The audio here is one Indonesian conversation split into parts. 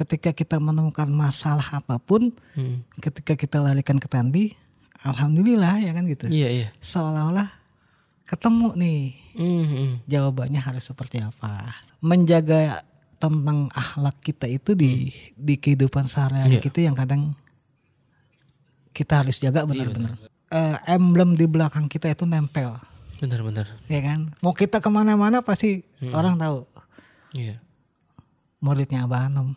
ketika kita menemukan masalah apa pun, Hmm. ketika kita larikan ke Tandi, alhamdulillah ya kan gitu. Iya iya. Seolah-olah ketemu nih Hmm, hmm. jawabannya harus seperti apa. Menjaga tentang akhlak kita itu di di kehidupan sehari-hari Iya. kita yang kadang kita harus jaga benar-benar. Eh, emblem di belakang kita itu nempel, Benar-benar. ya kan? Mau kita ke mana-mana pasti orang tahu Iya. muridnya Abah Anom.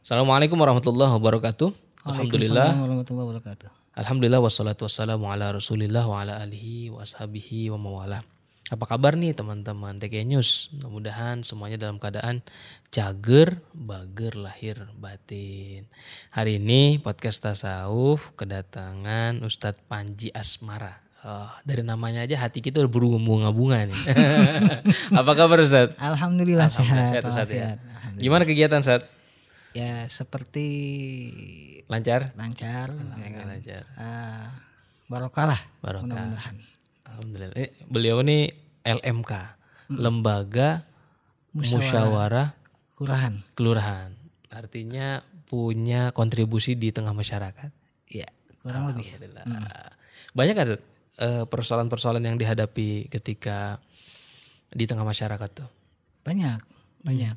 Assalamualaikum warahmatullahi wabarakatuh. Alhamdulillah. Warahmatullahi wabarakatuh. Alhamdulillah wassalatu wassalamu ala rasulillah wa ala alihi wa ashabihi wa mawala. Apa kabar nih teman-teman TK News? Mudah-mudahan semuanya dalam keadaan cager, bager, lahir, batin. Hari ini podcast Tasawuf kedatangan Ustadz Panji Asmara. Oh, dari namanya aja hati kita udah berbunga-bunga nih. Apa kabar Ustadz? Alhamdulillah, sehat. Sehat Ustadz ya. Alhamdulillah. Gimana kegiatan Ustadz? Ya seperti Lancar? lancar, ya kan? Lancar. Ah, barokah lah. Barokah. Mudah-mudahan. Alhamdulillah. Eh, beliau ini LMK, Lembaga Musyawarah Kurahan. Kelurahan. Artinya punya kontribusi di tengah masyarakat. Ya, kurang lebih. Alhamdulillah. Banyak kan persoalan-persoalan yang dihadapi ketika di tengah masyarakat tuh. Banyak, banyak.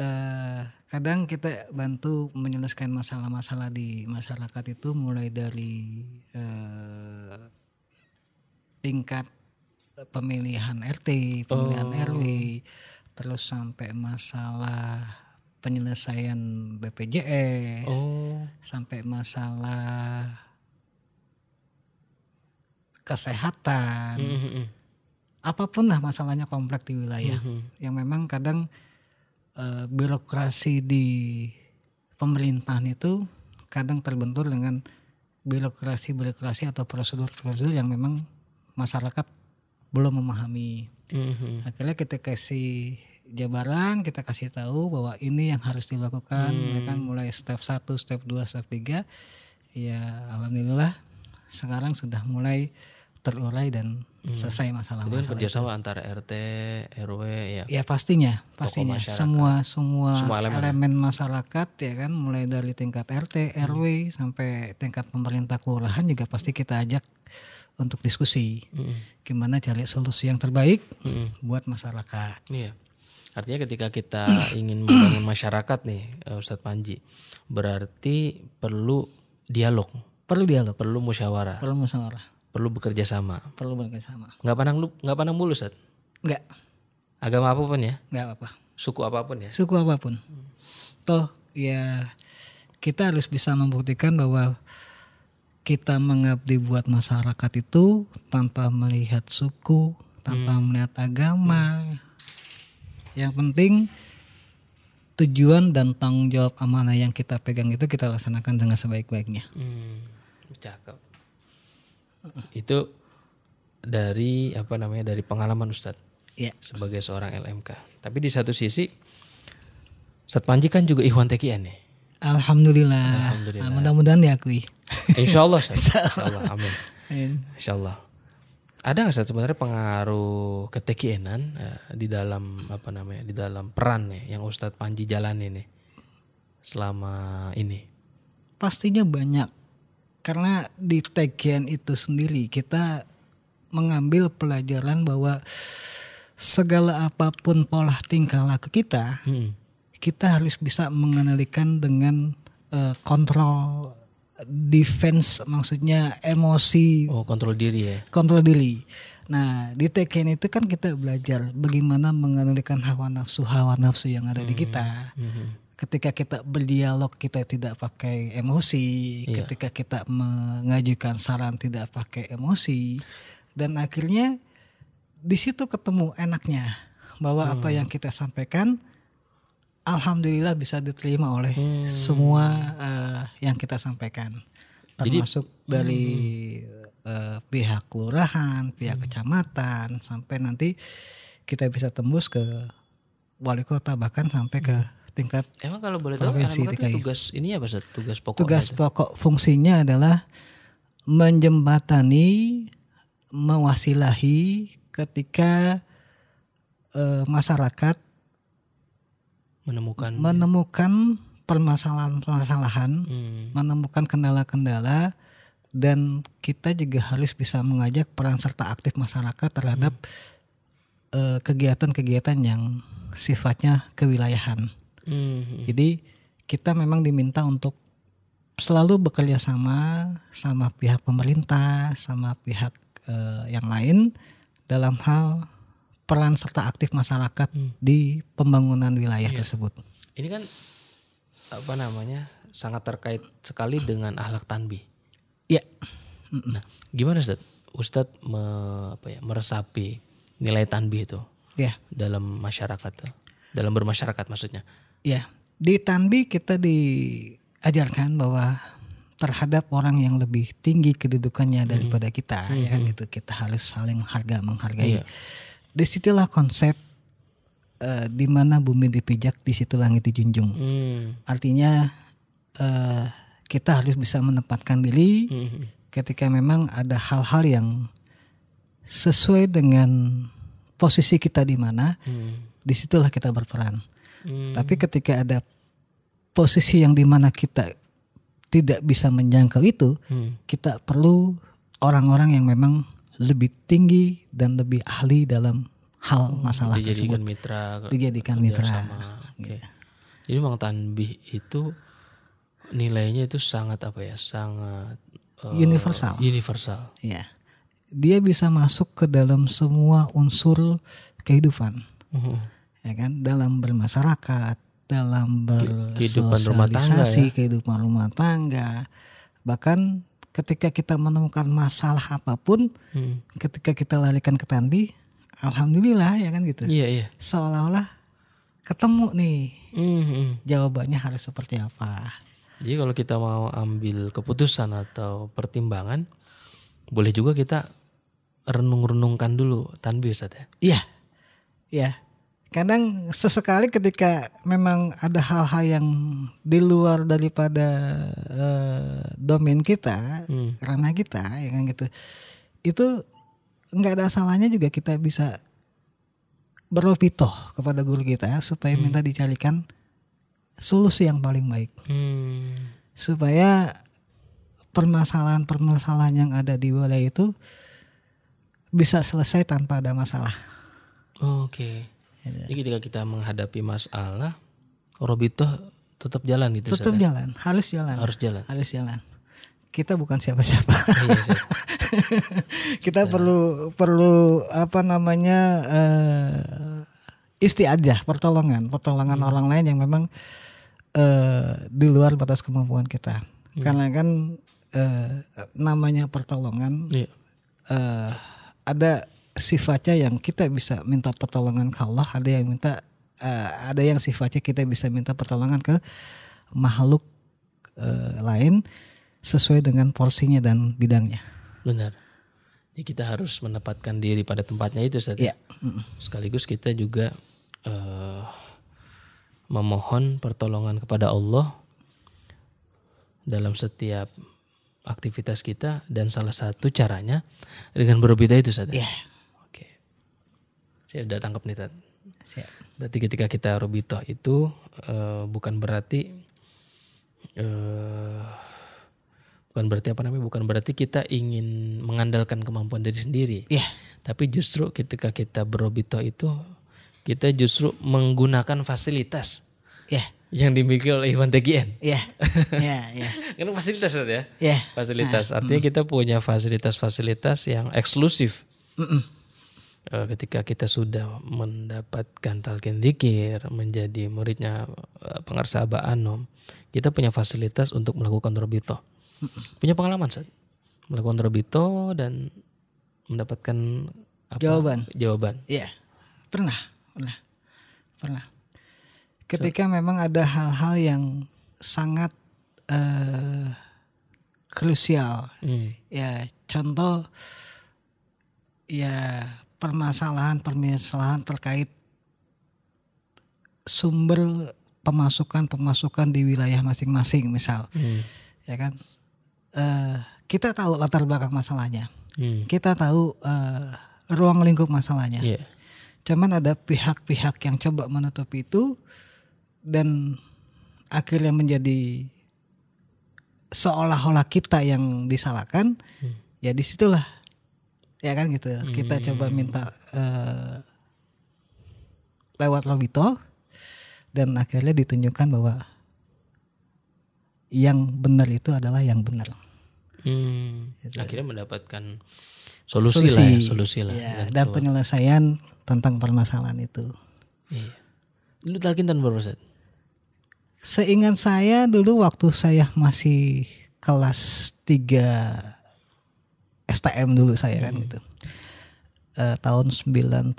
Eh, kadang kita bantu menyelesaikan masalah-masalah di masyarakat itu mulai dari eh, tingkat pemilihan RT, pemilihan RW, terus sampai masalah penyelesaian BPJS, Oh. sampai masalah kesehatan. Mm-mm. apa pun lah masalahnya kompleks di wilayah yang memang kadang eh, birokrasi di pemerintahan itu kadang terbentur dengan birokrasi-birokrasi atau prosedur-prosedur yang memang masyarakat belum memahami. Mhm. Akhirnya kita kasih jabaran, kita kasih tahu bahwa ini yang harus dilakukan, ya kan mulai step 1, step 2, step 3. Ya alhamdulillah sekarang sudah mulai terurai dan selesai masalah Itu kan kerjasama antara RT, RW ya. Ya pastinya, pastinya. semua semua, Semua elemen. elemen, masyarakat ya kan mulai dari tingkat RT, RW sampai tingkat pemerintah kelurahan juga pasti kita ajak untuk diskusi. Gimana cari solusi yang terbaik buat masyarakat. Iya. Artinya ketika kita ingin membangun masyarakat nih, eh, Ustadz Panji, berarti perlu dialog, Perlu dialog, perlu musyawarah, perlu musyawarah, perlu bekerja sama. perlu bekerjasama. Nggak pandang lu, nggak pandang bulu, Ustadz. Enggak, Agama apa pun ya, enggak apa-apa. suku apa pun ya. Suku apa pun. Toh ya kita harus bisa membuktikan bahwa kita mengabdi buat masyarakat itu tanpa melihat suku, tanpa melihat agama. Yang penting tujuan dan tanggung jawab amanah yang kita pegang itu kita laksanakan dengan sebaik-baiknya. Hmm, cakep. Itu dari apa namanya dari pengalaman Ustadz Ya, sebagai seorang LMK. Tapi di satu sisi, Ustadz Panji kan juga Ikhwan TKN nih. alhamdulillah. Alhamdulillah. Nah, mudah-mudahan diakui. Insya Allah. Insya Allah, amin. Insya Allah. Ada nggak sebenarnya pengaruh ketekianan eh, di dalam apa namanya di dalam peran nih yang Ustadz Panji jalani nih selama ini? Pastinya banyak. Karena di Tekian itu sendiri kita mengambil pelajaran bahwa segala apa pun pola tingkah laku kita, Hmm. kita harus bisa mengendalikan dengan eh, kontrol defense maksudnya emosi Oh kontrol diri ya. kontrol diri. Nah di Tekken itu kan kita belajar bagaimana mengendalikan hawa nafsu hawa nafsu yang ada di kita. Ketika kita berdialog kita tidak pakai emosi, ketika kita mengajukan saran tidak pakai emosi, dan akhirnya di situ ketemu enaknya bahwa apa yang kita sampaikan alhamdulillah bisa diterima oleh semua eh, yang kita sampaikan. Termasuk dari eh, pihak kelurahan, pihak kecamatan sampai nanti kita bisa tembus ke wali kota bahkan sampai ke tingkat Emang kalau boleh tahu Provinsi LMK tugas ini apa Ustadz? Tugas pokok. tugas pokok fungsinya adalah menjembatani mewasilahi ketika eh, masyarakat Menemukan menemukan permasalahan-permasalahan, Hmm. menemukan kendala-kendala dan kita juga harus bisa mengajak peran serta aktif masyarakat terhadap eh, kegiatan-kegiatan yang sifatnya kewilayahan. Hmm. Jadi kita memang diminta untuk selalu bekerja sama sama pihak pemerintah, sama pihak eh, yang lain dalam hal peran serta aktif masyarakat di pembangunan wilayah tersebut. Ini kan apa namanya sangat terkait sekali dengan ahlak tanbih. Ya, Nah, gimana Ustaz? Ustadz me- apa ya, meresapi nilai tanbih itu ya, dalam masyarakat, dalam bermasyarakat maksudnya. Ya. Di Tanbi kita diajarkan bahwa terhadap orang yang lebih tinggi kedudukannya daripada kita, ya kan gitu. Kita harus saling harga menghargai. Iya. Di situlah konsep eh, di mana bumi dipijak, di situ langit dijunjung. Hmm. Artinya eh, kita harus bisa menempatkan diri Hmm. ketika memang ada hal-hal yang sesuai dengan posisi kita di mana, Hmm. di situlah kita berperan. Hmm. Tapi ketika ada posisi yang di mana kita tidak bisa menjangkau itu, Hmm. kita perlu orang-orang yang memang lebih tinggi dan lebih ahli dalam hal masalah tersebut. dijadikan mitra Dijadikan mitra. sama. Oke. Jadi memang tanbih itu nilainya itu sangat apa ya? Sangat eh, Universal. Universal. Ya, dia bisa masuk ke dalam semua unsur kehidupan, Mhm. Ya kan? Dalam bermasyarakat, dalam kehidupan rumah tangga ya. bersosialisasi, kehidupan rumah tangga, bahkan ketika kita menemukan masalah apa pun, Hmm. ketika kita larikan ke tanbi, alhamdulillah ya kan gitu. Iya iya. Seolah-olah ketemu nih Mhm. jawabannya harus seperti apa. Jadi kalau kita mau ambil keputusan atau pertimbangan, boleh juga kita renung-renungkan dulu tanbih Ustaz ya. Iya, ya. Kadang sesekali ketika memang ada hal-hal yang di luar daripada eh, domain kita, Hmm. ranah kita, ya kan gitu. Itu nggak ada salahnya juga kita bisa berlopitoh kepada guru kita supaya minta dicarikan solusi yang paling baik Hmm. supaya permasalahan-permasalahan yang ada di wilayah itu bisa selesai tanpa ada masalah. Oke. Jadi ketika kita menghadapi masalah, Robito tetap jalan gitu Tetap ya? jalan, harus jalan. Harus jalan. Harus jalan. Kita bukan siapa-siapa. Iya. Kita perlu perlu apa namanya eh istiadah, pertolongan, pertolongan orang lain yang memang eh di luar batas kemampuan kita. Karena kan eh namanya pertolongan Iya. eh ada sifatnya yang kita bisa minta pertolongan ke Allah, ada yang minta eh, ada yang sifatnya kita bisa minta pertolongan ke makhluk eh, lain sesuai dengan porsinya dan bidangnya. Benar. Jadi kita harus menempatkan diri pada tempatnya itu Ustaz. ya? Mm. Sekaligus kita juga eh, memohon pertolongan kepada Allah dalam setiap aktivitas kita dan salah satu caranya dengan berobita itu Ustaz. ya? Iya. Saya udah tangkap nih Tat. Siap. Berarti ketika kita robito itu eh, bukan berarti eh, bukan berarti apa namanya? Bukan berarti kita ingin mengandalkan kemampuan diri sendiri. Iya. Tapi justru ketika kita berobito itu kita justru menggunakan fasilitas Iya. yang dimiliki oleh Iwan TGN. Iya. Iya, iya. Kan fasilitas Ustaz, ya. Iya. Fasilitas. Artinya kita punya fasilitas-fasilitas yang eksklusif. Eh, ketika kita sudah mendapatkan talqin dzikir, menjadi muridnya eh, pengarsa Aba Anom, kita punya fasilitas untuk melakukan robito. Punya pengalaman saat melakukan robito dan mendapatkan apa? Jawaban. Jawaban. Iya. Pernah, pernah. Pernah. Ketika memang ada hal-hal yang sangat eh krusial. Hmm. Ya, contoh ya permasalahan-permasalahan terkait sumber pemasukan-pemasukan di wilayah masing-masing misal. Hmm. Ya kan? Eh kita tahu latar belakang masalahnya. Hmm. Kita tahu eh, ruang lingkup masalahnya. Iya. Cuman ada pihak-pihak yang coba menutupi itu dan akhirnya menjadi seolah-olah kita yang disalahkan. Ya di situlah ya kan gitu. Kita coba minta eh, lewat lobito dan akhirnya ditunjukkan bahwa yang benar itu adalah yang benar. Hmm, akhirnya mendapatkan solusi, lah ya, solusi lah. Ya, dan penyelesaian tentang permasalahan itu. Iya. Lu talkin tahun berapa? Seingat saya dulu waktu saya masih kelas 3 STM dulu saya kan gitu. Eh, tahun 90 5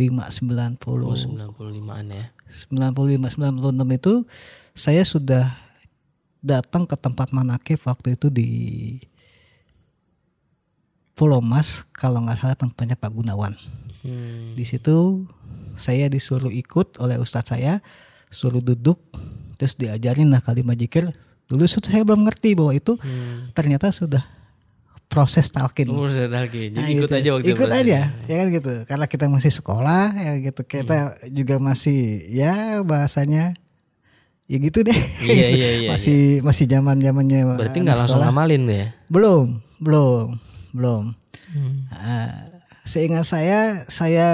90 Oh, 95-an ya. 95 96 itu saya sudah datang ke tempat manakib waktu itu di Pulau Mas kalau nggak salah tempatnya Pak Gunawan. Hmm. Di situ saya disuruh ikut oleh ustadz saya, suruh duduk, terus diajarin lah kalimat jikir. Dulu saya belum ngerti bahwa itu ternyata sudah proses talqin. Umur saya talqin. Jadi Nah, ikut gitu. aja waktu ikut aja ya kan gitu karena kita masih sekolah ya gitu kita Hmm. juga masih ya bahasanya ya gitu deh Iya, iya, iya, masih masih zaman zamannya Berarti nggak langsung ngamalin tuh ya? belum belum belum Hmm. Ah, seingat saya saya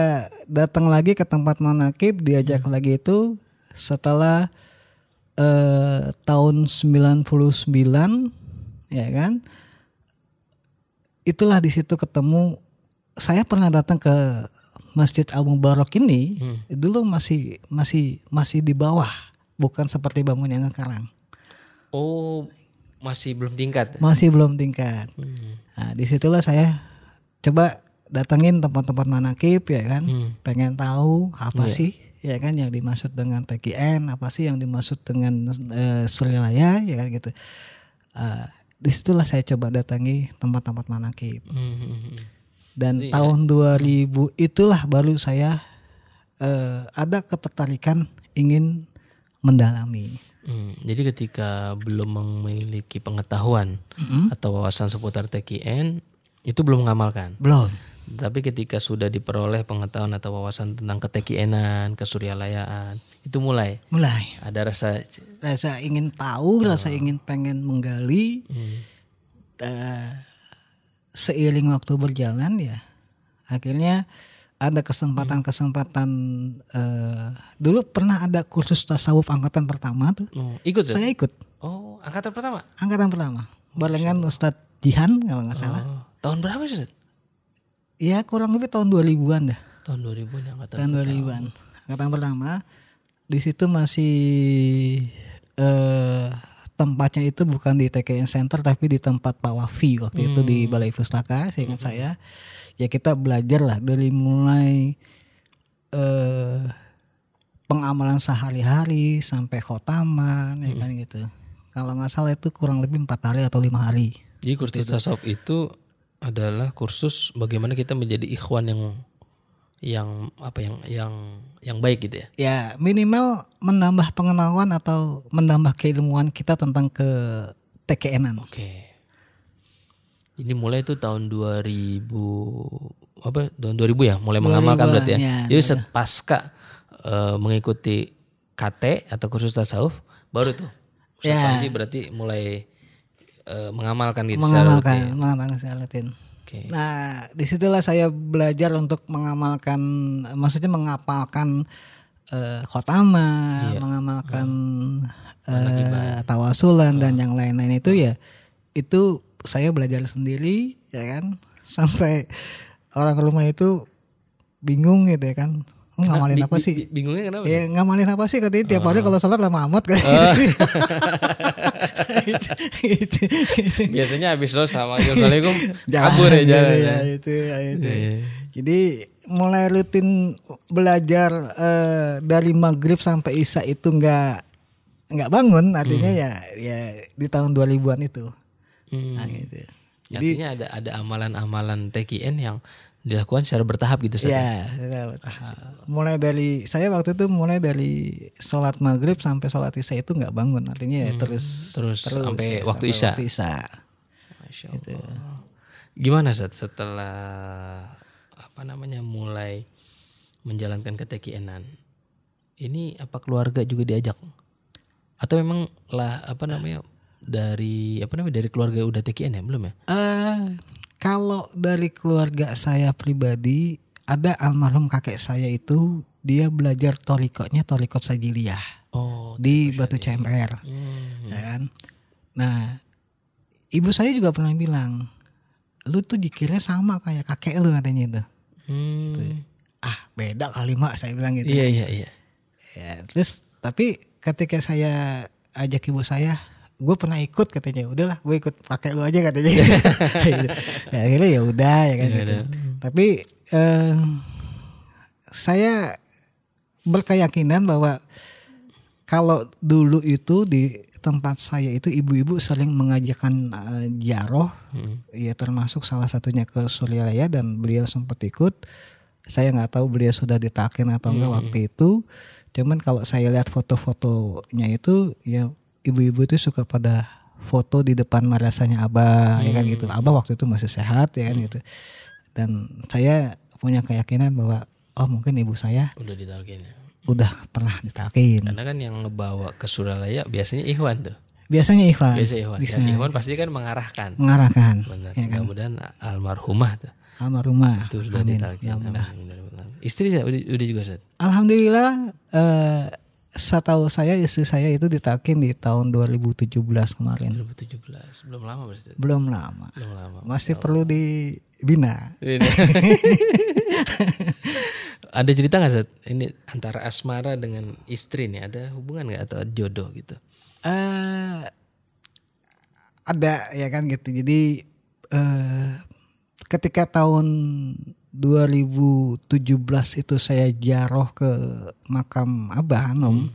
datang lagi ke tempat manakib diajak Hmm. lagi itu setelah eh, tahun 99 ya kan itulah di situ ketemu saya pernah datang ke Masjid Al Mubarak ini Hmm. dulu masih masih masih di bawah bukan seperti bangun yang sekarang Oh, masih belum tingkat. masih belum tingkat Hmm. Nah, di situlah saya coba datengin tempat-tempat manakib ya kan, Hmm. pengen tahu apa Iya. sih ya kan yang dimaksud dengan TKN, apa sih yang dimaksud dengan eh, Surilaya ya kan gitu. Eh, di situlah saya coba datangi tempat-tempat manakib Hmm. dan Iya. tahun 2000 itulah baru saya eh, ada ketertarikan ingin mendalami. Hmm, Jadi ketika belum memiliki pengetahuan atau wawasan seputar TKN itu belum mengamalkan. Belum. Tapi ketika sudah diperoleh pengetahuan atau wawasan tentang ketekienan, kesuryalayaan, itu mulai Mulai ada rasa rasa ingin tahu, rasa ingin pengen menggali. Eh, seiring waktu berjalan ya, akhirnya ada kesempatan-kesempatan. eh, dulu pernah ada kursus tasawuf angkatan pertama tuh. oh, ikut ya? Saya ikut Oh, angkatan pertama. angkatan pertama, barengan Ustadz Jihan kalau nggak salah. Oh, tahun berapa sih? Ustaz? Ya kurang lebih tahun 2000-an dah. Tahun 2000 nih angkatan. tahun 2000-an. Angkatan pertama di situ masih eh tempatnya itu bukan di TKN Center tapi di tempat Pak Wafi waktu itu di Balai Pustaka, seingat saya. Ya kita belajar lah dari mulai eh pengamalan sehari-hari sampai khotaman ya kan gitu. Kalau nggak salah itu kurang lebih empat hari atau lima hari. Jadi kursus tasawuf itu adalah kursus bagaimana kita menjadi ikhwan yang yang apa yang yang yang baik gitu ya. ya minimal menambah pengetahuan atau menambah keilmuan kita tentang ke TKN-an. Oke. Ini mulai itu tahun 2000 apa tahun 2000 ya mulai mengamalkan berarti ya. ya, Jadi set pasca eh, mengikuti KT atau kursus tasawuf baru tuh Ustaz Ya. Panji berarti mulai eh, mengamalkan gitu secara rutin. mengamalkan mengamalkan secara rutin. Oke. Nah, di situlah saya belajar untuk mengamalkan, maksudnya mengapalkan eh, khotama, Iya. mengamalkan eh, tawasulan dan yang lain-lain itu ya, itu saya belajar sendiri, ya kan, sampai orang rumah itu bingung gitu ya kan, ngamalin apa sih? bi- Bingungnya kenapa? Ya ngamalin apa sih katanya tiap hari kalau sholat lama amat. Gitu, gitu. Biasanya habis lo sama Assalamualaikum kabur ya jalan. ya, itu, ya, itu. Iya. Jadi mulai rutin belajar eh, dari maghrib sampai isya itu nggak nggak bangun artinya ya ya di tahun 2000-an itu. Hmm. Nah, gitu. Jadi artinya ada ada amalan-amalan TKN yang dilakukan secara bertahap gitu Ustaz. Ya, ya, mulai dari saya waktu itu mulai dari sholat maghrib sampai sholat isya itu nggak bangun artinya ya terus Terus sampai ya, waktu isya. isya. Masya Allah. Gimana Ustaz setelah apa namanya mulai menjalankan ketekienan ini apa keluarga juga diajak atau memang lah apa namanya dari apa namanya dari keluarga udah tekien ya belum ya Eh, kalau dari keluarga saya pribadi ada almarhum kakek saya itu dia belajar torikotnya torikot sajiliyah oh di Batu Cemper, hmm. ya kan. Nah, ibu saya juga pernah bilang, lu tuh dikira sama kayak kakek lu katanya itu. Hmm. Ah, beda kali mak saya bilang gitu. iya iya iya Ya, terus tapi ketika saya ajak ibu saya, gue pernah ikut katanya, udahlah gue ikut kakek lu aja katanya. ya, akhirnya ya udah ya kan gitu. Tapi eh, saya berkeyakinan bahwa kalau dulu itu di tempat saya itu ibu-ibu sering mengajarkan eh, jaroh, ya termasuk salah satunya ke Suryalaya dan beliau sempat ikut. Saya nggak tahu beliau sudah ditakin atau enggak waktu itu. Cuman kalau saya lihat foto-fotonya itu ya ibu-ibu itu suka pada foto di depan madrasahnya Abah ya kan gitu. Abah waktu itu masih sehat ya kan gitu. Dan saya punya keyakinan bahwa oh mungkin ibu saya udah ditalkin ya udah pernah ditakin. karena kan yang ngebawa ke Suralaya biasanya Ikhwan tuh Biasanya Ikhwan biasa Ikhwan bisa dan Ikhwan pasti kan mengarahkan mengarahkan benar ya kan? mudah-mudahan almarhumah tuh almarhumah. itu sudah Amin. ditalkin Amin, istri saya udah, udah juga? Alhamdulillah eh setahu saya istri saya itu ditakin di tahun 2017 kemarin. 2017 belum lama berarti? Belum lama. belum lama Masih perlu dibina. Ini. ada cerita nggak Ustaz? ini antara asmara dengan istri nih ada hubungan nggak atau jodoh gitu eh ada ya kan gitu. Jadi eh ketika tahun 2017 itu saya jaroh ke makam Abah Anom.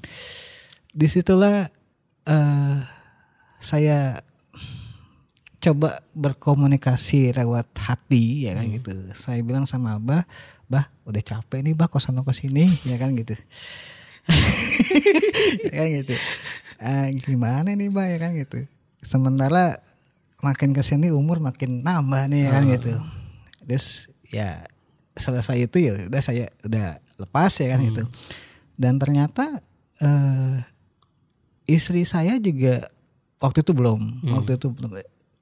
Di situlah eh saya coba berkomunikasi lewat hati ya kan gitu. Saya bilang sama Abah, "Bah, udah capek nih Bah kosan ke sini." Ya kan gitu. ya kan gitu. Ah, gimana nih Bah ya kan gitu. Sementara makin ke sini umur makin nambah nih ya kan gitu. Terus ya selesai itu ya udah saya udah lepas ya kan gitu. Dan ternyata eh istri saya juga waktu itu belum, waktu itu belum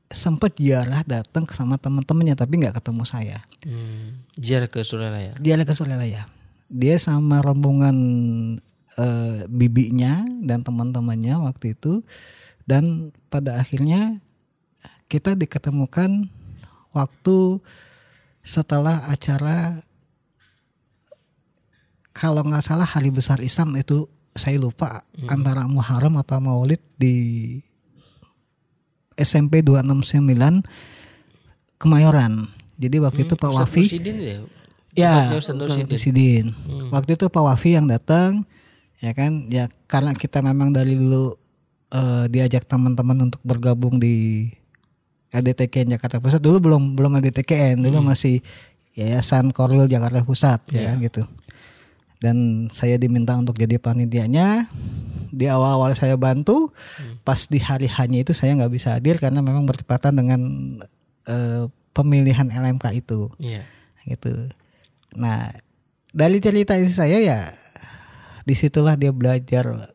sempat ziarah datang sama teman-temannya tapi nggak ketemu saya. hmm. jar ke Suralaya Dia lagi ke Suralaya. Dia sama rombongan eh, bibinya dan teman-temannya waktu itu dan pada akhirnya kita diketemukan waktu setelah acara kalau nggak salah hari besar Islam itu saya lupa antara Muharram atau Maulid di SMP 269 Kemayoran. Jadi waktu itu Pak Ustaz Wafi ya Ya. Nursidin. Waktu itu Pak Wafi yang datang, ya kan? Ya karena kita memang dari dulu eh, diajak teman-teman untuk bergabung di ADTKN Jakarta Pusat. Dulu belum belum ADTKN, dulu masih Yayasan Korwil Jakarta Pusat, ya kan gitu. Dan saya diminta untuk jadi panitianya. Di awal-awal saya bantu, pas di hari hanya itu saya nggak bisa hadir karena memang bertepatan dengan eh, pemilihan LMK itu iya gitu. Nah dari cerita istri saya ya di situlah dia belajar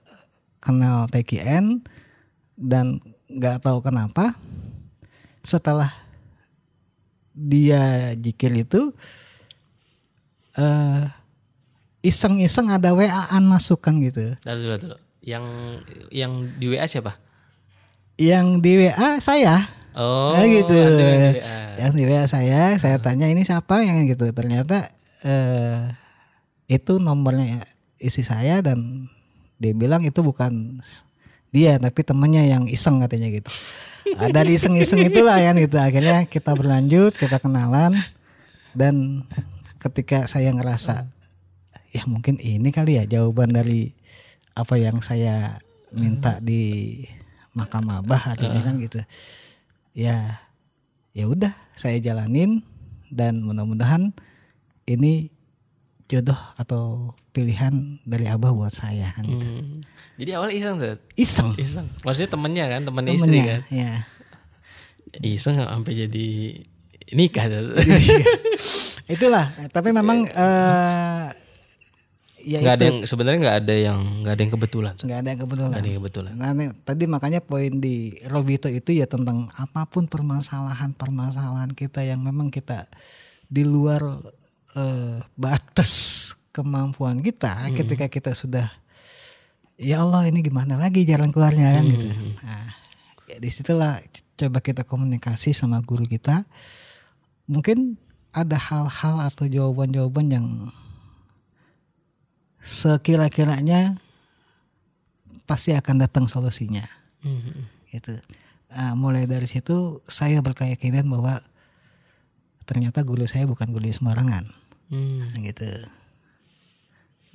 kenal TKN dan nggak tahu kenapa setelah dia jikir itu eh iseng-iseng ada WA-an masukan gitu. Lalu dulu, dulu. Yang yang di WA siapa? Yang di WA saya Oh, Nah, gitu. di WA. Yang di WA saya, saya tanya ini siapa yang gitu. Ternyata eh itu nomornya istri saya dan dia bilang itu bukan dia tapi temennya yang iseng katanya gitu. Ada di iseng-iseng itulah ya gitu. Akhirnya kita berlanjut, kita kenalan dan ketika saya ngerasa ya mungkin ini kali ya jawaban dari apa yang saya minta di makam abah artinya kan gitu ya ya udah saya jalanin dan mudah-mudahan ini jodoh atau pilihan dari abah buat saya kan gitu. Hmm. Jadi awal iseng Zat? iseng Iseng. Maksudnya temennya kan, temen istri temennya kan. ya Iseng sampai jadi nikah. Itulah. Tapi memang eh ya nggak ada yang sebenarnya nggak ada yang nggak ada yang kebetulan. nggak ada yang kebetulan. Nggak ada yang kebetulan. Nah, tadi makanya poin di Robito itu ya tentang apa pun permasalahan-permasalahan kita yang memang kita di luar eh, batas kemampuan kita ketika kita sudah ya Allah ini gimana lagi jalan keluarnya kan gitu. Nah, ya di situlah coba kita komunikasi sama guru kita. Mungkin ada hal-hal atau jawaban-jawaban yang sekira-kiranya pasti akan datang solusinya Hmm. gitu. Ah, mulai dari situ saya berkeyakinan bahwa ternyata guru saya bukan guru sembarangan Hmm. Nah, gitu.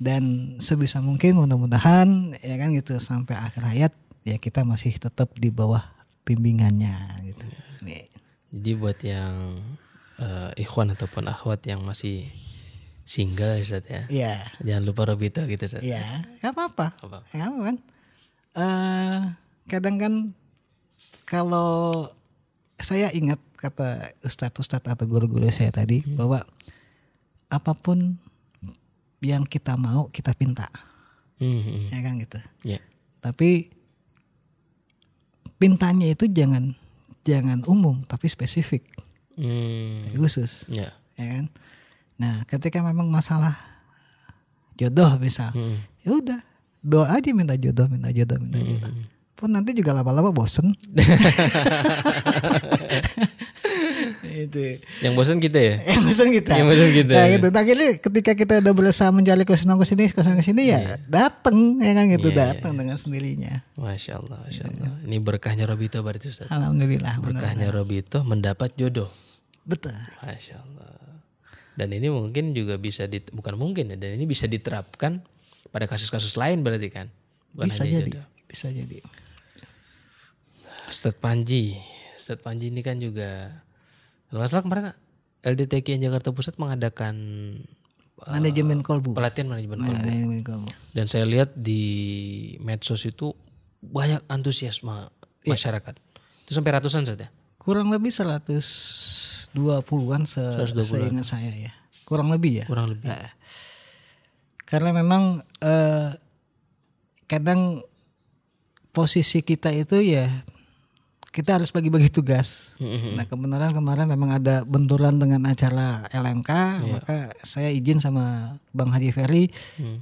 Dan sebisa mungkin mudah-mudahan ya kan gitu sampai akhir hayat ya kita masih tetap di bawah bimbingannya gitu. Nih. Jadi buat yang eh, ikhwan ataupun akhwat yang masih single ya Ustaz ya. Iya. Jangan lupa Robito gitu Ustaz. Iya, nggak apa-apa. Apa? Nggak apa kan. Eh kadang kan kalau saya ingat kata ustadz-ustadz atau guru-guru saya tadi bahwa apa pun yang kita mau kita pinta, Hmm, hmm. ya kan gitu. Ya. Tapi pintanya itu jangan jangan umum tapi spesifik, Hmm. khusus, Ya. ya kan. Nah, ketika memang masalah jodoh misal, Hmm. ya udah doa aja minta jodoh minta jodoh minta jodoh pun nanti juga lama-lama bosen itu Yang bosan kita ya. yang bosen kita Yang bosen kita, nah, gitu nah, akhirnya ketika kita udah berusaha mencari ke sana ke sini ke sini ya dateng ya kan gitu Iya, iya, datang dengan sendirinya Masya Allah, Masya Allah. Ini berkahnya Robito berarti Ustaz. alhamdulillah benar Berkahnya Robito mendapat jodoh. betul Masya Allah. Dan ini mungkin juga bisa di, bukan mungkin ya, dan ini bisa diterapkan pada kasus-kasus lain berarti kan. Bukan bisa hanya jadi jodoh. bisa jadi Ustadz Panji, Ustadz Panji ini kan juga kalau salah kemarin LDTK Jakarta Pusat mengadakan uh, manajemen kolbu pelatihan manajemen kolbu. manajemen kolbu Dan saya lihat di medsos itu banyak antusiasme Iya. masyarakat. Itu sampai ratusan saja. kurang lebih 120-an se 120-an. seingat saya ya kurang lebih ya Kurang lebih. Nah, karena memang eh, kadang posisi kita itu ya kita harus bagi-bagi tugas. Nah kebenaran kemarin memang ada benturan dengan acara LMK, maka saya izin sama Bang Haji Ferry,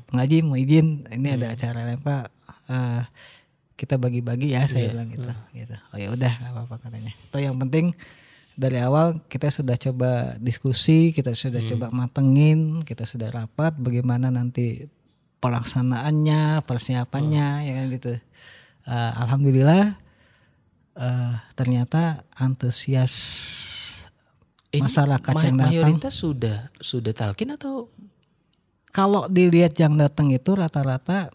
Bang Haji mau izin ini ada acara LMK, eh, kita bagi-bagi ya saya bilang gitu. gitu. Oh ya udah apa-apa katanya. Atau yang penting dari awal kita sudah coba diskusi, kita sudah coba matengin, kita sudah rapat bagaimana nanti pelaksanaannya, persiapannya, ya kan gitu. Eh, Alhamdulillah eh, ternyata antusias Ini masyarakat ma- yang datang. mayoritas sudah sudah talkin atau Kalau dilihat yang datang itu rata-rata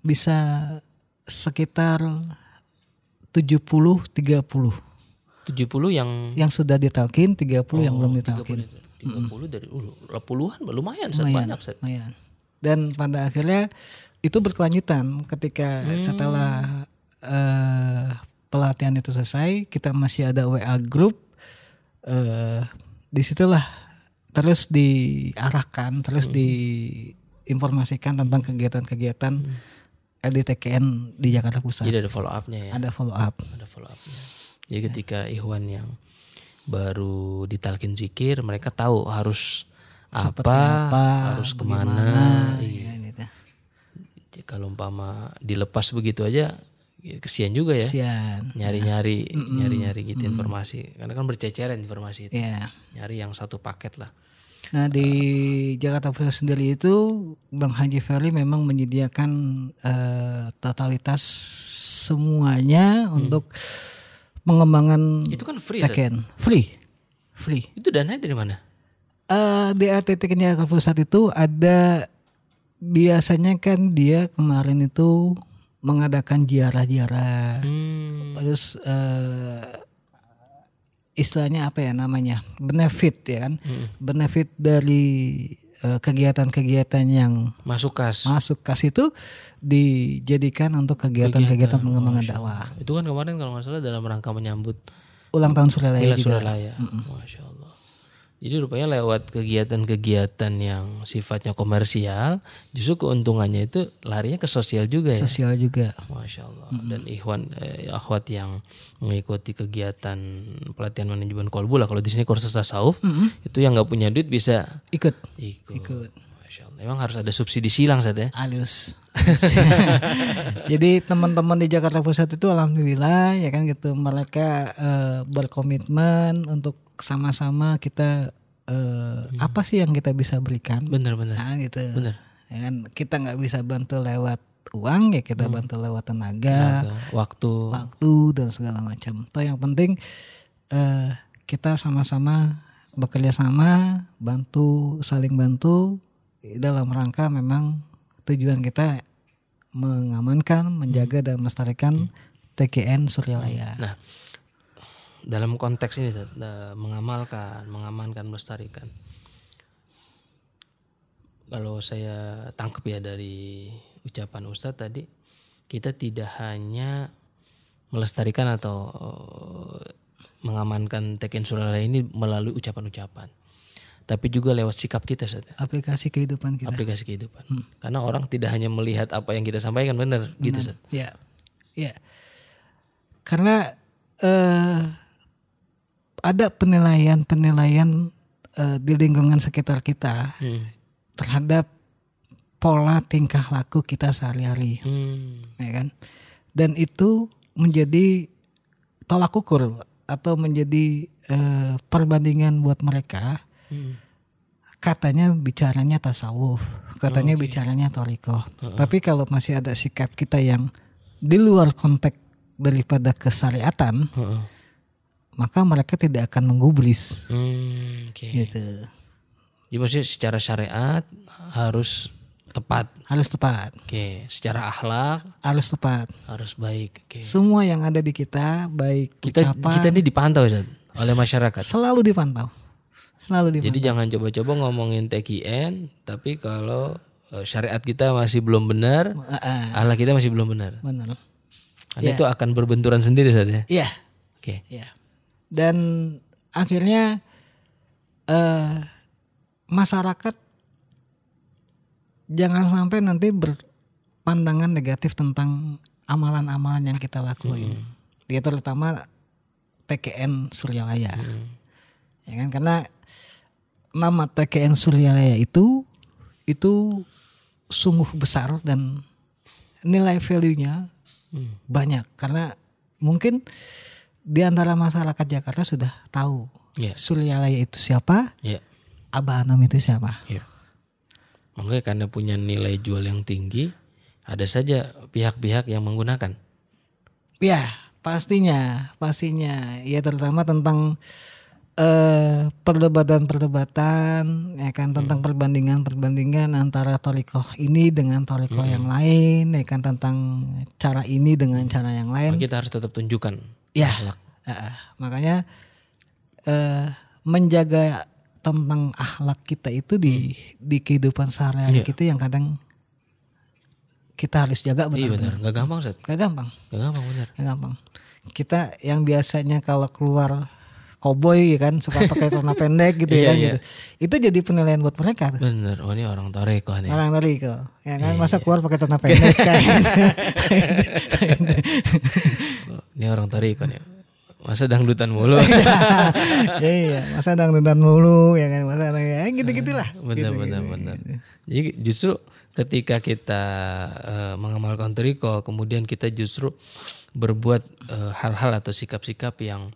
bisa sekitar 70 30 70 yang yang sudah ditalkin, 30 yang belum 30 ditalkin. itu. 30 dari uh, puluhan lumayan Ustaz, banyak Ustaz. Lumayan. Dan pada akhirnya itu berkelanjutan ketika Hmm. setelah eh, pelatihan itu selesai, kita masih ada WA group. eh di situlah terus diarahkan, terus Hmm. diinformasikan tentang kegiatan-kegiatan LDTKN di Jakarta Pusat. Jadi ada follow up-nya ya. Ada follow up. Ada follow up-nya. Jadi ketika Ikhwan yang baru ditalkin zikir, mereka tahu harus Seperti apa, apa, harus ke mana. Iya. ya, gitu. Jadi Kalau umpama dilepas begitu aja, ya kesian juga ya. Kasian. Nyari-nyari, nyari-nyari gitu informasi. Karena kan berceceran informasi itu. Ya. Nyari yang satu paket lah. Nah di Jakarta Pusat sendiri itu Bang Haji Ferry memang menyediakan eh, totalitas semuanya untuk pengembangan Itu kan free. Tekken free, free. Itu dananya dari mana? Eh di RT Tekken Jakarta Pusat itu ada biasanya kan dia kemarin itu mengadakan ziarah-ziarah, Hmm. terus eh, istilahnya apa ya namanya benefit ya kan, benefit dari eh, kegiatan-kegiatan yang Masuk kas. masuk kas itu dijadikan untuk kegiatan-kegiatan pengembangan dakwah. Itu kan kemarin kalau nggak salah dalam rangka menyambut Ulang tahun Suralaya Hilal juga. Suralaya. Masya Allah. Jadi rupanya lewat kegiatan-kegiatan yang sifatnya komersial, justru keuntungannya itu larinya ke sosial juga ya. Sosial juga. Masya Allah. Dan ikhwan eh, akhwat yang mengikuti kegiatan pelatihan manajemen kolbu lah. Kalau di sini kursus tasawuf, itu yang nggak punya duit bisa Ikut. ikut. Ikut. Masya Allah. Emang harus ada subsidi silang saat ya. Halus. Jadi teman-teman di Jakarta Pusat itu alhamdulillah ya kan gitu mereka eh, berkomitmen untuk sama-sama kita eh, apa sih yang kita bisa berikan Bener-bener. nah, gitu. Bener. Ya kan kita nggak bisa bantu lewat uang ya kita bantu lewat tenaga, Waktu. waktu dan segala macam. Toh yang penting eh, kita sama-sama bekerja sama, bantu saling bantu dalam rangka memang tujuan kita mengamankan, menjaga dan melestarikan TKN Suryalaya. Nah, dalam konteks ini eh, mengamalkan, mengamankan, melestarikan. Kalau saya tangkap ya dari ucapan Ustadz tadi, kita tidak hanya melestarikan atau eh, mengamankan Teken Suralaya ini melalui ucapan-ucapan, tapi juga lewat sikap kita ya. Aplikasi kehidupan kita. aplikasi kehidupan. Karena orang tidak hanya melihat apa yang kita sampaikan benar gitu Ustaz. Ya, ya. Karena eh, ada penilaian-penilaian eh, di lingkungan sekitar kita Hmm. terhadap pola tingkah laku kita sehari-hari, Hmm. ya kan? Dan itu menjadi tolak ukur atau menjadi eh, perbandingan buat mereka. Hmm. Katanya bicaranya tasawuf, katanya bicaranya toriko. Tapi kalau masih ada sikap kita yang di luar konteks daripada kesyariatan, Heeh. Maka mereka tidak akan menggubris Hmm, oke. gitu. Jadi maksudnya secara syariat harus tepat. Harus tepat, Oke, secara akhlak harus tepat. harus baik. Oke. Semua yang ada di kita, baik Kita ucapan, kita ini dipantau Ustaz, oleh masyarakat. selalu dipantau. Selalu dipantau. Jadi jangan coba-coba ngomongin TKN tapi kalau eh, syariat kita masih belum benar, Ah, ah, akhlak kita masih belum benar. benar. Karena itu akan berbenturan sendiri Ustaz ya. Iya, Oke. iya. Dan akhirnya eh masyarakat jangan sampai nanti berpandangan negatif tentang amalan-amalan yang kita lakuin. Dia terutama TKN Suryalaya. Ya kan? Karena nama TKN Suryalaya itu itu sungguh besar dan nilai value-nya banyak. Karena mungkin di antara masyarakat Jakarta sudah tahu Iya. Suryalaya itu siapa, Ya. Abah Anam itu siapa. Iya. Makanya karena punya nilai jual yang tinggi, ada saja pihak-pihak yang menggunakan. Ya, pastinya, pastinya. Ya terutama tentang eh perdebatan-perdebatan ya kan tentang perbandingan-perbandingan antara torikoh ini dengan torikoh yang lain ya kan tentang cara ini dengan cara yang lain. Maka kita harus tetap tunjukkan. Ya, eh, makanya eh menjaga tentang akhlak kita itu di di kehidupan sehari-hari kita yang kadang kita harus jaga Iya benar-benar. benar, nggak gampang Ustaz. Gak gampang, Nggak gampang benar. gak gampang. Kita yang biasanya kalau keluar koboi ya kan suka pakai celana pendek gitu Iya, ya kan iya. gitu. Itu jadi penilaian buat mereka tuh. Benar. Oh ini orang Toreko nih. Orang dari kok, ya kan Iya, masa keluar pakai celana pendek kan. Ini orang Toreko nih. Masa dangdutan mulu. iya, masa dangdutan mulu ya kan, masa ya gitu-gitulah. benar benar benar. Jadi justru ketika kita eh, mengamalkan Toriko, kemudian kita justru berbuat eh, hal-hal atau sikap-sikap yang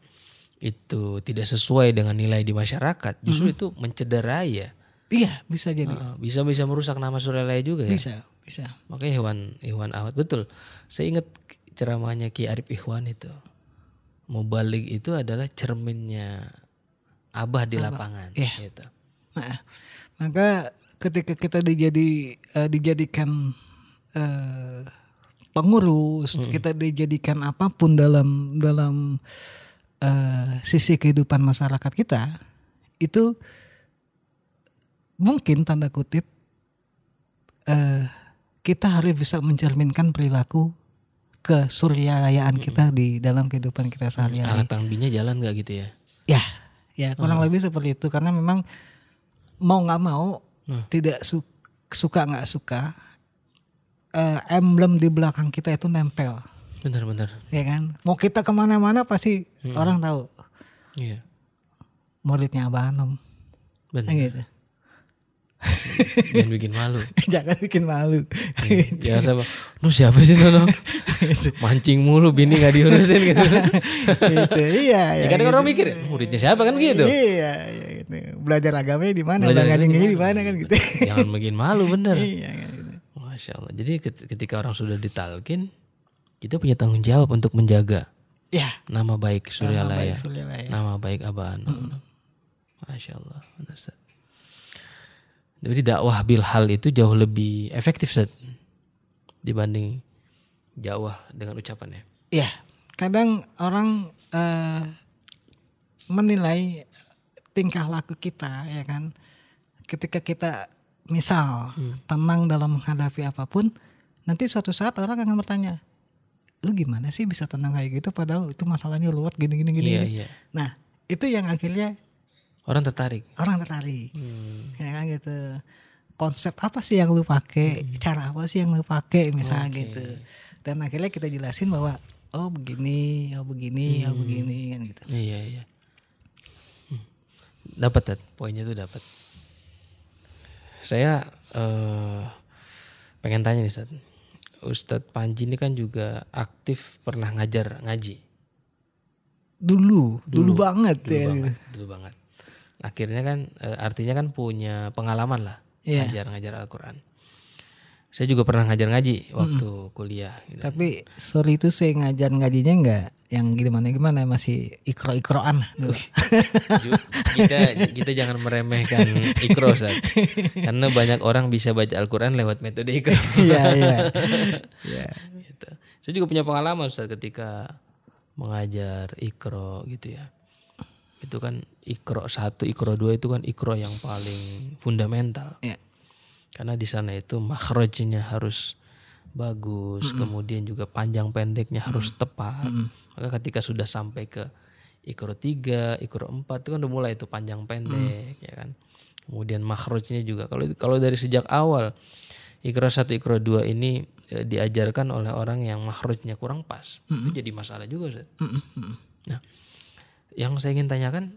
itu tidak sesuai dengan nilai di masyarakat, justru itu mencederai ya. Iya, bisa jadi. Eh, bisa bisa merusak nama Suryalaya juga ya. Bisa, bisa. Makanya hewan hewan awat betul. Saya ingat ceramahnya Ki Arif Ikhwan itu. Mubalik itu adalah cerminnya abah di lapangan. Iya. Gitu. Nah, maka ketika kita dijadi eh, dijadikan eh, pengurus, kita dijadikan apa pun dalam dalam eh, sisi kehidupan masyarakat kita, itu mungkin tanda kutip eh, kita harus bisa mencerminkan perilaku kesuryayaan kita di dalam kehidupan kita sehari-hari. Alat tangbinya jalan nggak gitu ya? Ya, Ya kurang lebih seperti itu karena memang mau nggak mau tidak su- suka nggak suka eh, emblem di belakang kita itu nempel, Benar-benar. ya kan? Mau kita ke mana-mana pasti orang tahu Iya. muridnya Abah Anom, Benar. Kayak gitu. Jangan bikin malu. Jangan bikin malu. Jangan sama, nu siapa sih Nono? Mancing mulu, bini gak diurusin gitu. gitu. Iya, Ya, ya, kadang orang mikir, muridnya siapa kan gitu. Iya, iya gitu. Belajar agamanya di mana? Belajar agamanya di mana kan gitu. Jangan bikin malu bener. iya kan gitu. Masya Allah. Jadi ket- ketika orang sudah ditalkin, kita punya tanggung jawab untuk menjaga Ya, nama baik Surya Laya, baik Surya Laya. nama baik Abah. Masya Allah. benar. Jadi dakwah bil hal itu jauh lebih efektif Ustaz, dibanding dakwah dengan ucapan ya. Iya, kadang orang eh, menilai tingkah laku kita ya kan. Ketika kita misal tenang dalam menghadapi apa pun, nanti suatu saat orang akan bertanya, lu gimana sih bisa tenang kayak gitu padahal itu masalahnya luat gini gini gini. Iya gini." iya. Nah, itu yang akhirnya Orang tertarik. orang tertarik. Ya kan gitu. Konsep apa sih yang lu pakai? Cara apa sih yang lu pakai misalnya gitu. Dan akhirnya kita jelasin bahwa oh begini, oh begini, oh begini kan gitu. Iya iya. Hmm. Dapat Ted, poinnya tuh dapat. Saya eh, pengen tanya nih Ustaz. Ustadz Panji ini kan juga aktif pernah ngajar ngaji. Dulu, dulu, banget Dulu ya. banget, dulu banget. Akhirnya kan eh, artinya kan punya pengalaman lah Iya. ngajar-ngajar Al-Qur'an. Saya juga pernah ngajar ngaji waktu kuliah gitu. Tapi sorry itu saya ngajar ngajinya enggak yang gimana gimana masih ikro ikroan dulu. Kita kita jangan meremehkan ikro Ustaz. Karena banyak orang bisa baca Al-Qur'an lewat metode ikro. Iya iya. Iya. gitu. Saya juga punya pengalaman Ustaz ketika mengajar ikro gitu ya. Itu kan ikro satu, ikro dua itu kan ikro yang paling fundamental. Iya. Karena di sana itu makhrajnya harus bagus, kemudian juga panjang pendeknya harus tepat. Maka ketika sudah sampai ke ikro tiga, ikro empat itu kan udah mulai itu panjang pendek ya kan. Kemudian makhrajnya juga kalau kalau dari sejak awal ikro satu, ikro dua ini eh, diajarkan oleh orang yang makhrajnya kurang pas, itu jadi masalah juga. Ustaz. Nah, yang saya ingin tanyakan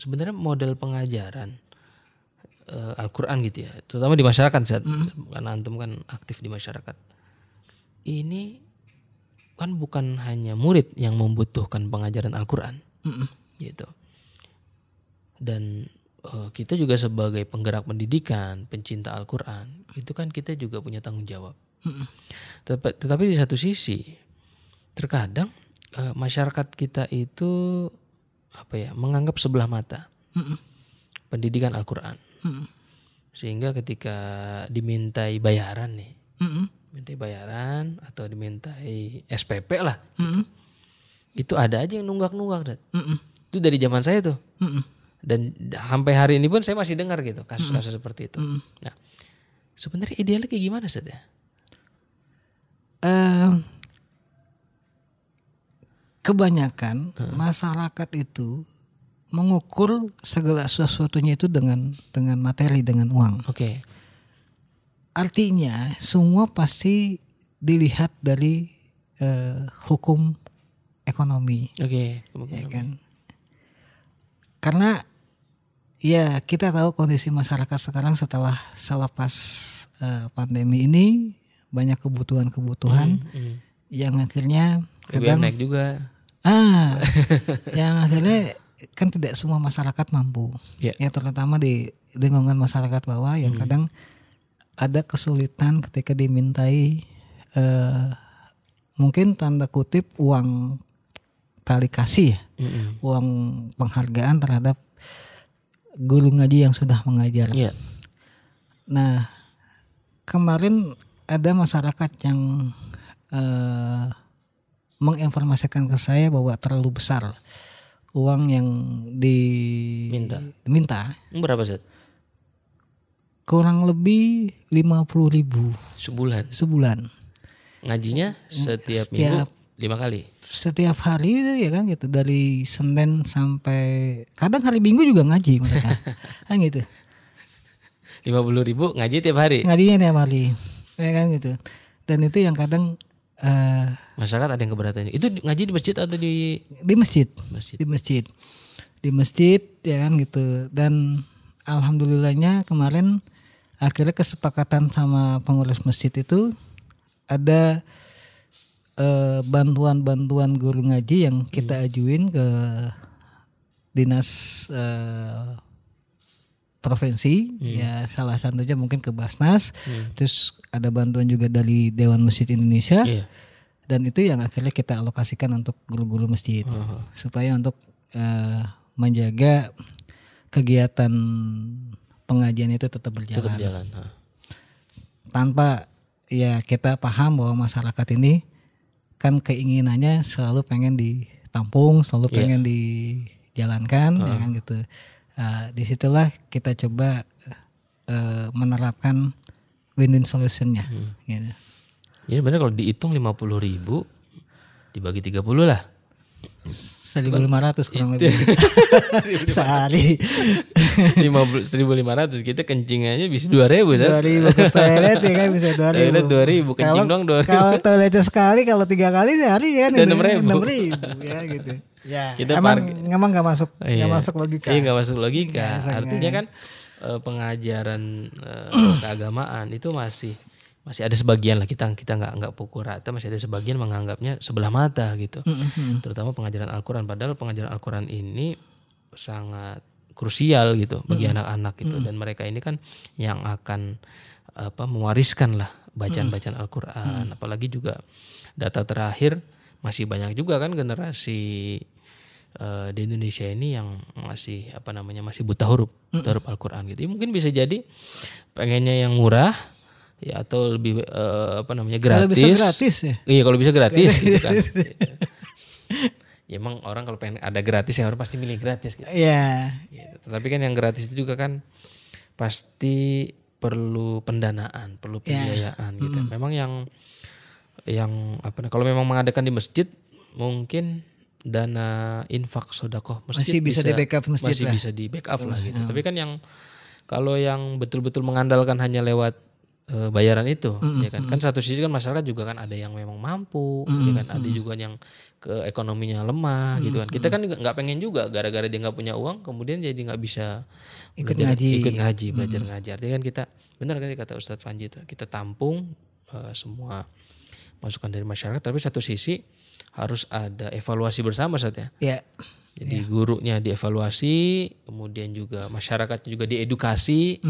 sebenarnya model pengajaran eh, Al-Quran gitu ya, terutama di masyarakat saat karena antum kan aktif di masyarakat. Ini kan bukan hanya murid yang membutuhkan pengajaran Al-Quran, gitu. Dan eh, kita juga sebagai penggerak pendidikan, pencinta Al-Quran, itu kan kita juga punya tanggung jawab. Tetapi, tetapi di satu sisi, terkadang eh, masyarakat kita itu apa ya menganggap sebelah mata pendidikan Al-Quran. Sehingga ketika dimintai bayaran nih, mintai bayaran atau dimintai SPP lah, gitu. itu ada aja yang nunggak-nunggak, Dat. Itu dari zaman saya tuh. Dan d- sampai hari ini pun saya masih dengar gitu kasus-kasus seperti itu. Nah, sebenarnya idealnya kayak gimana Ustaz ya? Eh, kebanyakan masyarakat itu mengukur segala sesuatunya itu dengan dengan materi dengan uang. Oke. Artinya semua pasti dilihat dari eh, hukum ekonomi, Oke. ya kan? Karena ya kita tahu kondisi masyarakat sekarang setelah selepas eh, pandemi ini banyak kebutuhan-kebutuhan Hmm. yang akhirnya kadang naik juga. ah yang akhirnya kan tidak semua masyarakat mampu Ya. ya terutama di lingkungan masyarakat bawah yang kadang ada kesulitan ketika dimintai eh, mungkin tanda kutip uang tali kasih ya Mm-mm. uang penghargaan terhadap guru ngaji yang sudah mengajar Iya. Nah, kemarin ada masyarakat yang eh, menginformasikan ke saya bahwa terlalu besar uang yang Minta. diminta Hmm, Berapa Ustaz? kurang lebih 50 ribu Sebulan. sebulan. Ngajinya setiap, Setiap minggu lima kali. setiap hari itu ya kan gitu dari Senin sampai kadang hari Minggu juga ngaji mereka kan gitu Lima puluh ribu ngaji tiap hari. ngajinya tiap hari ya kan gitu dan itu yang kadang eh, Masyarakat ada yang keberatan. Itu ngaji di masjid atau di di masjid masjid? di masjid di masjid ya kan gitu dan alhamdulillahnya kemarin akhirnya kesepakatan sama pengurus masjid itu ada eh, bantuan-bantuan guru ngaji yang kita ajuin ke dinas eh, provinsi ya salah satunya mungkin ke Basnas terus ada bantuan juga dari Dewan Masjid Indonesia Iya. dan itu yang akhirnya kita alokasikan untuk guru-guru masjid supaya untuk eh, menjaga kegiatan pengajian itu tetap berjalan Tetap jalan. Nah. tanpa ya kita paham bahwa masyarakat ini kan keinginannya selalu pengen ditampung selalu pengen dijalankan ya kan gitu Ah, di situlah kita coba eh, menerapkan win-win solutionnya gitu. Jadi sebenarnya kalau dihitung lima puluh ribu dibagi 30 lah. 1500 kurang lebih sehari Lima puluh seribu lima ratus kita kencing aja bisa dua ribu kan? 2000 ke toilet ya kan bisa 2000 Toilet dua ribu kencing dong dua ribu. kalau toiletnya sekali kalau tiga kali sehari ya kan Dan itu 6.000. 6.000, ya gitu ya Kita emang parkir. emang nggak masuk nggak Iya. masuk logika Iya nggak masuk logika. Biasanya. Artinya kan eh, pengajaran eh, keagamaan itu masih masih ada sebagian lah kita kita nggak nggak pukul rata masih ada sebagian menganggapnya sebelah mata gitu. Terutama pengajaran Al-Qur'an padahal pengajaran Al-Qur'an ini sangat krusial gitu bagi anak-anak gitu dan mereka ini kan yang akan apa mewariskan lah bacaan-bacaan Al-Qur'an apalagi juga data terakhir masih banyak juga kan generasi eh, di Indonesia ini yang masih apa namanya masih buta huruf buta huruf Al-Qur'an gitu. Ya, mungkin bisa jadi pengennya yang murah ya atau lebih eh, apa namanya kalau gratis. bisa gratis ya Iya kalau bisa gratis gitu kan. ya emang orang kalau pengen ada gratis ya orang pasti milih gratis gitu. Iya Gitu. Tetapi kan yang gratis itu juga kan pasti perlu pendanaan, perlu pembiayaan gitu. Memang yang yang apa kalau memang mengadakan di masjid mungkin dana infak sodakoh masjid Masih bisa di-backup masjid masih lah. bisa di backup lah gitu. Tapi kan yang kalau yang betul-betul mengandalkan hanya lewat eh, bayaran itu ya kan? kan satu sisi kan masyarakat juga kan ada yang memang mampu ya kan? ada juga yang ke ekonominya lemah gitu kan. kita kan nggak pengen juga gara-gara dia nggak punya uang kemudian jadi nggak bisa Ikut belajar- ngaji. ikut ngaji belajar ngaji. Artinya kan kita benar kan kata Ustadz Panji itu kita tampung eh, semua masukan dari masyarakat tapi satu sisi harus ada evaluasi bersama saat ya. Ya. Jadi gurunya dievaluasi, kemudian juga masyarakatnya juga diedukasi.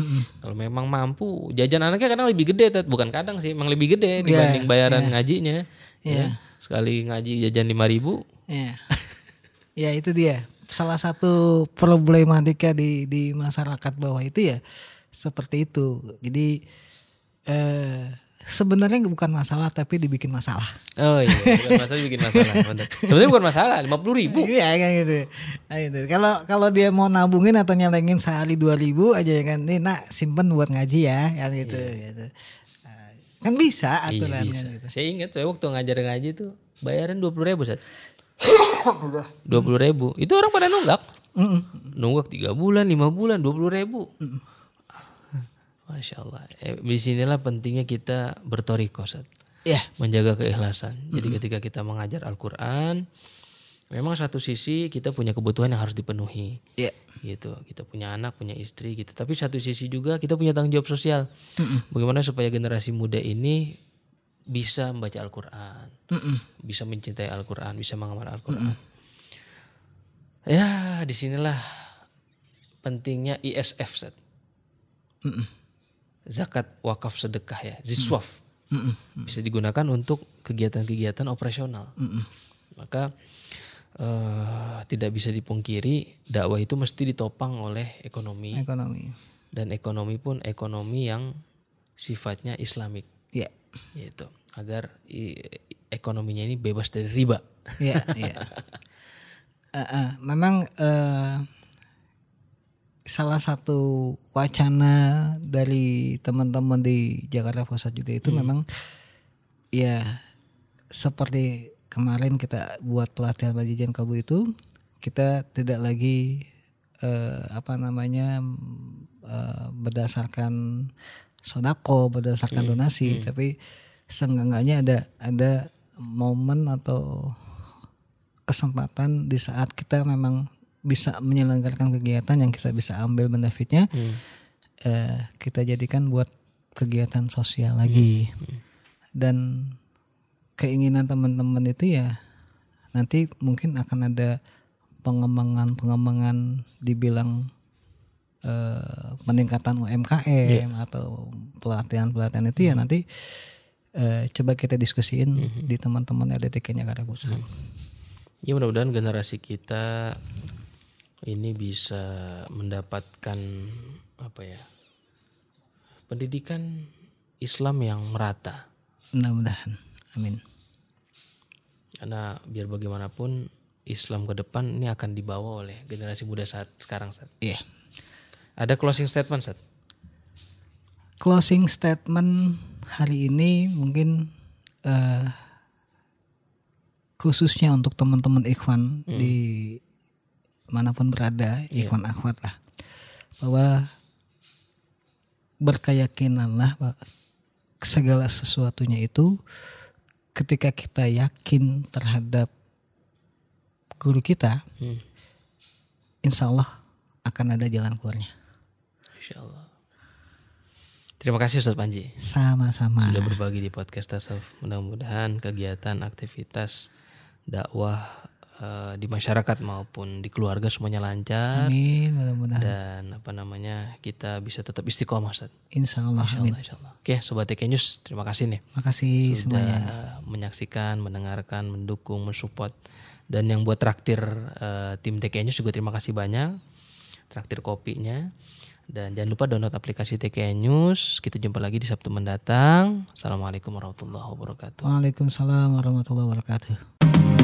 Kalau memang mampu, jajan anaknya kadang lebih gede, Tat. bukan kadang sih, emang lebih gede dibanding bayaran ngajinya. Ya. Sekali ngaji jajan 5000 ribu, ya. Ya itu dia. Salah satu problematika di di masyarakat bawah itu ya seperti itu. Jadi eh sebenarnya bukan masalah tapi dibikin masalah oh iya, bukan masalah bikin masalah. Sebenarnya bukan masalah, 50 ribu. Iya kan gitu. Nah, gitu. Kalau kalau dia mau nabungin atau nyelengin sehari dua ribu aja ya kan, nih nak simpen buat ngaji ya, kan gitu. gitu. Nah, kan bisa Iya aturannya. bisa. gitu. Saya ingat saya waktu ngajar ngaji tuh bayaran 20 ribu saat. 20 ribu. Itu orang pada nunggak. Nunggak 3 bulan, 5 bulan, 20 ribu. Masya Allah. Eh, di sinilah pentingnya kita bertoriko Ustaz. Ya, Menjaga keikhlasan. Jadi ketika kita mengajar Al-Quran. Memang satu sisi kita punya kebutuhan yang harus dipenuhi. ya, Gitu. Kita punya anak, punya istri gitu. Tapi satu sisi juga kita punya tanggung jawab sosial. Bagaimana supaya generasi muda ini bisa membaca Al-Quran. Bisa mencintai Al-Quran. Bisa mengamal Al-Quran. Ya di sinilah pentingnya ISF Ustaz zakat wakaf sedekah ya ziswaf bisa digunakan untuk kegiatan-kegiatan operasional. Maka eh, tidak bisa dipungkiri dakwah itu mesti ditopang oleh ekonomi. Ekonomi. dan ekonomi pun ekonomi yang sifatnya islamik. Ya, gitu. Agar i- ekonominya ini bebas dari riba. Ya, ya. Eh, eh, memang eh, salah satu wacana dari teman-teman di Jakarta Pusat juga itu memang ya seperti kemarin kita buat pelatihan majikan kalbu itu kita tidak lagi eh, apa namanya eh, berdasarkan sodako berdasarkan donasi tapi seenggaknya ada ada momen atau kesempatan di saat kita memang bisa menyelenggarakan kegiatan yang kita bisa ambil benefitnya eh, kita jadikan buat kegiatan sosial lagi. Dan keinginan teman-teman itu ya nanti mungkin akan ada pengembangan-pengembangan dibilang eh, peningkatan UMKM atau pelatihan-pelatihan itu ya nanti eh, coba kita diskusiin di teman-teman RDTK Jakarta Pusat. Ya mudah-mudahan generasi kita ini bisa mendapatkan apa ya pendidikan Islam yang merata. Mudah-mudahan. Amin. Karena biar bagaimanapun Islam ke depan ini akan dibawa oleh generasi muda saat sekarang saat. Iya. Ada closing statement saat. Closing statement hari ini mungkin eh, khususnya untuk teman-teman Ikhwan di mana pun berada, Ikhwan Akhwat lah, bahwa berkeyakinanlah bahwa segala sesuatunya itu ketika kita yakin terhadap guru kita, insya Allah akan ada jalan keluarnya. Insya Allah. Terima kasih Ustaz Panji Sama-sama. sudah berbagi di podcast Tasawuf. Mudah-mudahan kegiatan aktivitas dakwah eh, di masyarakat maupun di keluarga semuanya lancar Amin, mudah-mudahan. dan apa namanya kita bisa tetap istiqomah Ustaz. Insya Allah. Insya. Allah, insya Allah. Oke, sobat TK News, terima kasih nih Makasih sudah semuanya. menyaksikan, mendengarkan, mendukung, mensupport dan yang buat traktir eh, tim TK News juga terima kasih banyak. Traktir kopinya. Dan jangan lupa download aplikasi TK News. Kita jumpa lagi di Sabtu mendatang. Assalamualaikum warahmatullahi wabarakatuh. Waalaikumsalam warahmatullahi wabarakatuh.